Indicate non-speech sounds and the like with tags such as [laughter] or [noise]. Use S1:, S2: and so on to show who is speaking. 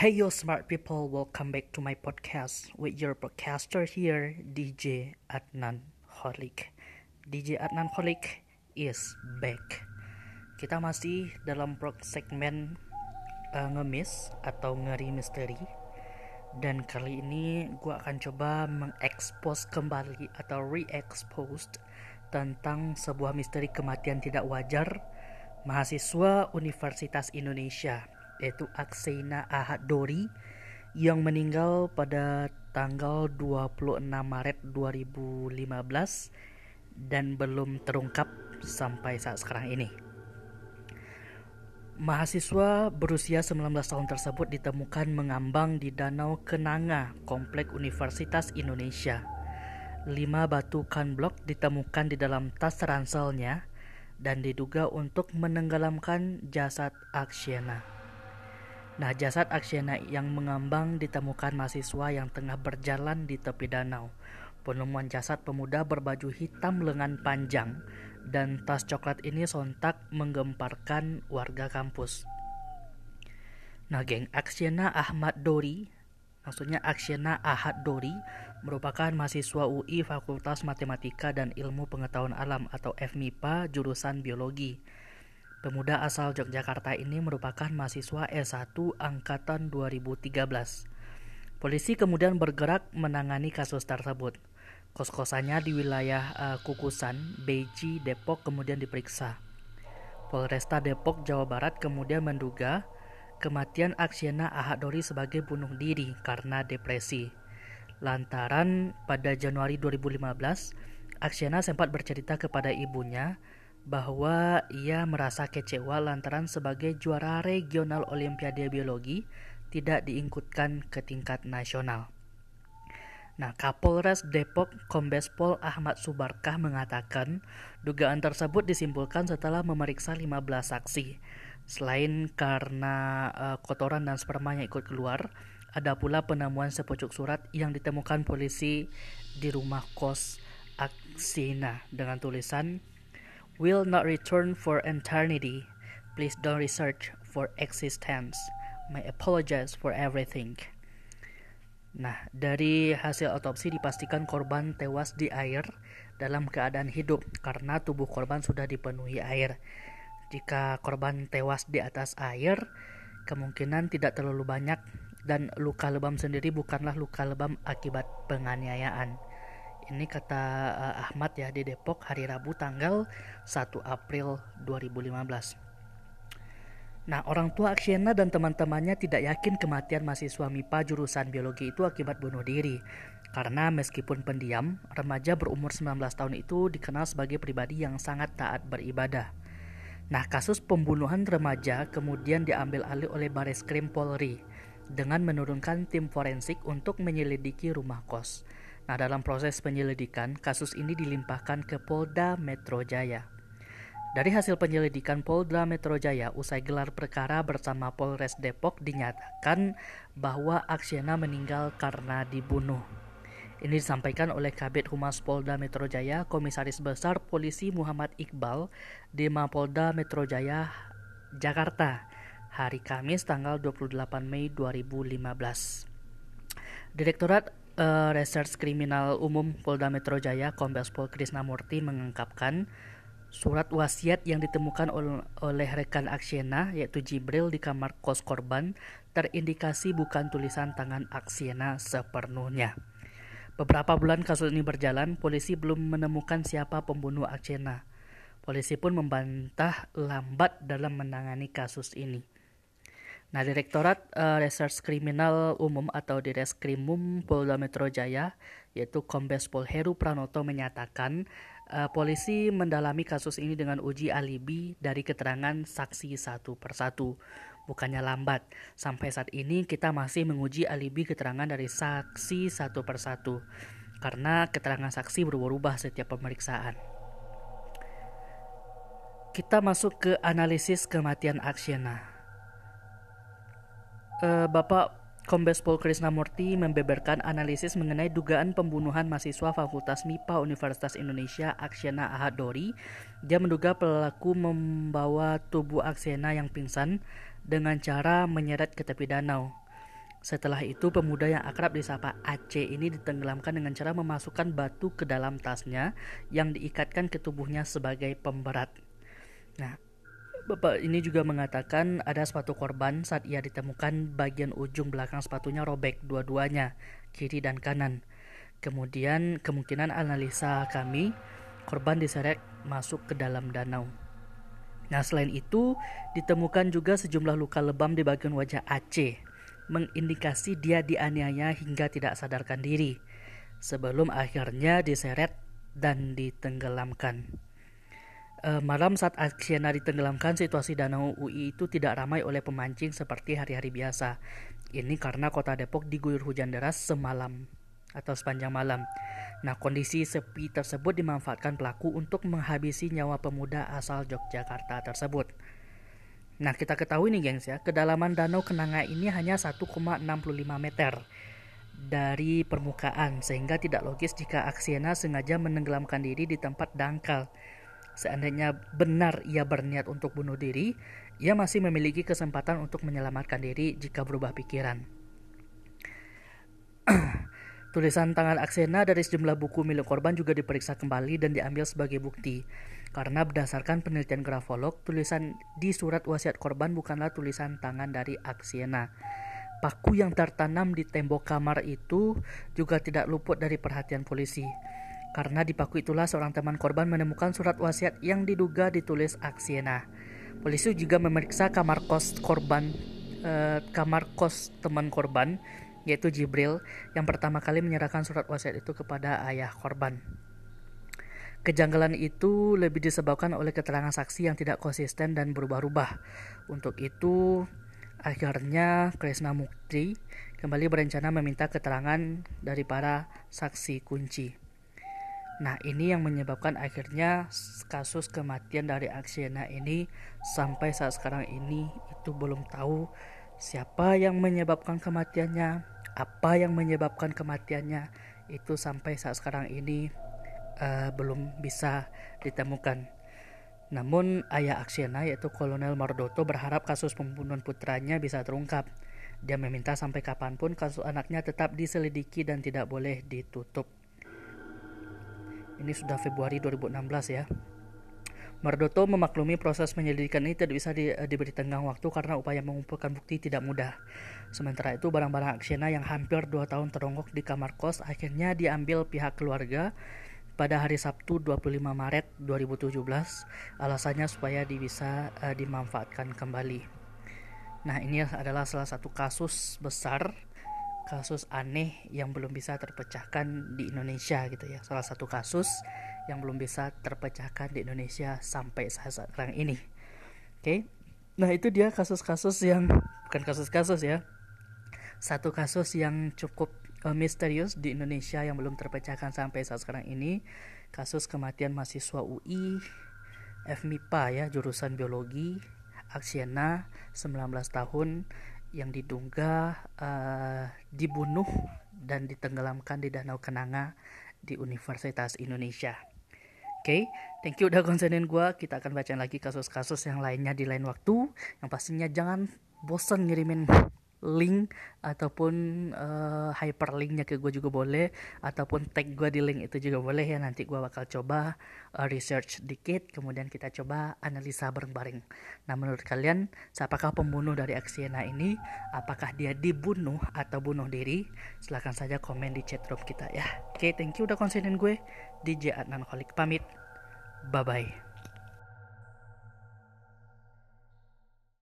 S1: Hey yo smart people, welcome back to my podcast with your podcaster here, DJ Adnan Holik. DJ Adnan Holik is back. Kita masih dalam segmen uh, ngemis atau ngeri misteri. Dan kali ini gue akan coba mengekspos kembali atau re-expose tentang sebuah misteri kematian tidak wajar mahasiswa Universitas Indonesia yaitu Aksena Ahad Dori yang meninggal pada tanggal 26 Maret 2015 dan belum terungkap sampai saat sekarang ini. Mahasiswa berusia 19 tahun tersebut ditemukan mengambang di Danau Kenanga, Komplek Universitas Indonesia. Lima batu blok ditemukan di dalam tas ranselnya dan diduga untuk menenggelamkan jasad Aksyena. Nah, jasad Aksyena yang mengambang ditemukan mahasiswa yang tengah berjalan di tepi danau. Penemuan jasad pemuda berbaju hitam lengan panjang dan tas coklat ini sontak menggemparkan warga kampus. Nah, geng Aksyena Ahmad Dori, maksudnya Aksyena Ahad Dori, merupakan mahasiswa UI Fakultas Matematika dan Ilmu Pengetahuan Alam atau FMIPA jurusan Biologi Pemuda asal Yogyakarta ini merupakan mahasiswa S1 angkatan 2013. Polisi kemudian bergerak menangani kasus tersebut. Kos-kosannya di wilayah uh, Kukusan, Beji, Depok kemudian diperiksa. Polresta Depok, Jawa Barat kemudian menduga kematian Aksyena Ahadori sebagai bunuh diri karena depresi. Lantaran pada Januari 2015, Aksyena sempat bercerita kepada ibunya bahwa ia merasa kecewa lantaran sebagai juara regional Olimpiade Biologi tidak diikutkan ke tingkat nasional. Nah, Kapolres Depok Kombes Pol Ahmad Subarkah mengatakan dugaan tersebut disimpulkan setelah memeriksa 15 saksi. Selain karena uh, kotoran dan sperma yang ikut keluar, ada pula penemuan sepucuk surat yang ditemukan polisi di rumah kos Aksina dengan tulisan will not return for eternity. Please don't research for existence. My apologize for everything. Nah, dari hasil otopsi dipastikan korban tewas di air dalam keadaan hidup karena tubuh korban sudah dipenuhi air. Jika korban tewas di atas air, kemungkinan tidak terlalu banyak dan luka lebam sendiri bukanlah luka lebam akibat penganiayaan. Ini kata uh, Ahmad ya di Depok hari Rabu tanggal 1 April 2015. Nah, orang tua Aksyena dan teman-temannya tidak yakin kematian mahasiswa MIPA jurusan biologi itu akibat bunuh diri. Karena meskipun pendiam, remaja berumur 19 tahun itu dikenal sebagai pribadi yang sangat taat beribadah. Nah, kasus pembunuhan remaja kemudian diambil alih oleh Baris Krim Polri dengan menurunkan tim forensik untuk menyelidiki rumah kos. Nah, dalam proses penyelidikan, kasus ini dilimpahkan ke Polda Metro Jaya. Dari hasil penyelidikan Polda Metro Jaya, usai gelar perkara bersama Polres Depok dinyatakan bahwa Aksyena meninggal karena dibunuh. Ini disampaikan oleh Kabit Humas Polda Metro Jaya, Komisaris Besar Polisi Muhammad Iqbal di Mapolda Metro Jaya, Jakarta, hari Kamis tanggal 28 Mei 2015. Direktorat uh, Reserse Kriminal Umum Polda Metro Jaya Kombes Pol Krisnamurti mengungkapkan surat wasiat yang ditemukan ol oleh rekan Aksiena yaitu Jibril di kamar kos korban terindikasi bukan tulisan tangan Aksiena sepenuhnya. Beberapa bulan kasus ini berjalan, polisi belum menemukan siapa pembunuh Aksiena. Polisi pun membantah lambat dalam menangani kasus ini. Nah, Direktorat uh, Reserse Kriminal Umum atau Direskrimum Polda Metro Jaya, yaitu Kombes Pol Heru Pranoto menyatakan uh, polisi mendalami kasus ini dengan uji alibi dari keterangan saksi satu persatu. Bukannya lambat, sampai saat ini kita masih menguji alibi keterangan dari saksi satu persatu, karena keterangan saksi berubah-ubah setiap pemeriksaan. Kita masuk ke analisis kematian Aksyena uh, Bapak Kombes Pol Krisnamurti membeberkan analisis mengenai dugaan pembunuhan mahasiswa Fakultas MIPA Universitas Indonesia Aksena Ahadori. Dia menduga pelaku membawa tubuh Aksena yang pingsan dengan cara menyeret ke tepi danau. Setelah itu pemuda yang akrab disapa Aceh ini ditenggelamkan dengan cara memasukkan batu ke dalam tasnya yang diikatkan ke tubuhnya sebagai pemberat. Nah, Bapak ini juga mengatakan ada sepatu korban saat ia ditemukan bagian ujung belakang sepatunya robek dua-duanya, kiri dan kanan. Kemudian kemungkinan analisa kami korban diseret masuk ke dalam danau. Nah, selain itu, ditemukan juga sejumlah luka lebam di bagian wajah Aceh, mengindikasi dia dianiaya hingga tidak sadarkan diri, sebelum akhirnya diseret dan ditenggelamkan. E, malam saat Aksiana ditenggelamkan, situasi danau UI itu tidak ramai oleh pemancing seperti hari-hari biasa. Ini karena kota Depok diguyur hujan deras semalam atau sepanjang malam. Nah, kondisi sepi tersebut dimanfaatkan pelaku untuk menghabisi nyawa pemuda asal Yogyakarta tersebut. Nah, kita ketahui nih gengs ya, kedalaman danau Kenanga ini hanya 1,65 meter dari permukaan sehingga tidak logis jika Aksiena sengaja menenggelamkan diri di tempat dangkal. Seandainya benar ia berniat untuk bunuh diri, ia masih memiliki kesempatan untuk menyelamatkan diri jika berubah pikiran. [clears throat] Tulisan tangan Aksena dari sejumlah buku milik korban juga diperiksa kembali dan diambil sebagai bukti. Karena berdasarkan penelitian grafolog, tulisan di surat wasiat korban bukanlah tulisan tangan dari Aksena. Paku yang tertanam di tembok kamar itu juga tidak luput dari perhatian polisi. Karena di paku itulah seorang teman korban menemukan surat wasiat yang diduga ditulis Aksena. Polisi juga memeriksa kamar kos korban, eh, kamar kos teman korban yaitu Jibril yang pertama kali menyerahkan surat wasiat itu kepada ayah korban. Kejanggalan itu lebih disebabkan oleh keterangan saksi yang tidak konsisten dan berubah-ubah. Untuk itu, akhirnya Krisna Mukti kembali berencana meminta keterangan dari para saksi kunci. Nah, ini yang menyebabkan akhirnya kasus kematian dari Aksiena ini sampai saat sekarang ini itu belum tahu siapa yang menyebabkan kematiannya, apa yang menyebabkan kematiannya itu sampai saat sekarang ini uh, belum bisa ditemukan. Namun ayah Aksiana yaitu Kolonel Mardoto berharap kasus pembunuhan putranya bisa terungkap. Dia meminta sampai kapan pun kasus anaknya tetap diselidiki dan tidak boleh ditutup. Ini sudah Februari 2016 ya. Mardoto memaklumi proses penyelidikan ini tidak bisa di, uh, diberi tenggang waktu karena upaya mengumpulkan bukti tidak mudah. Sementara itu barang-barang Aksena yang hampir dua tahun teronggok di kamar kos akhirnya diambil pihak keluarga pada hari Sabtu 25 Maret 2017 alasannya supaya bisa uh, dimanfaatkan kembali. Nah ini adalah salah satu kasus besar kasus aneh yang belum bisa terpecahkan di Indonesia gitu ya salah satu kasus yang belum bisa terpecahkan di Indonesia sampai saat sekarang ini. Oke, okay? nah itu dia kasus-kasus yang bukan kasus-kasus ya, satu kasus yang cukup uh, misterius di Indonesia yang belum terpecahkan sampai saat sekarang ini, kasus kematian mahasiswa UI FMIPA ya jurusan biologi Aksiana 19 tahun yang diduga uh, dibunuh dan ditenggelamkan di Danau Kenanga di Universitas Indonesia. Oke, okay, thank you udah konsenin gue. Kita akan baca lagi kasus-kasus yang lainnya di lain waktu. Yang pastinya jangan bosan ngirimin link ataupun uh, hyperlinknya ke gue juga boleh ataupun tag gue di link itu juga boleh ya. Nanti gue bakal coba uh, research dikit kemudian kita coba analisa bareng-bareng. Nah menurut kalian siapakah pembunuh dari Aksiena ini? Apakah dia dibunuh atau bunuh diri? Silahkan saja komen di chat room kita ya. Oke okay, thank you udah konsenin gue. DJ Adnan Kholik pamit. Bye bye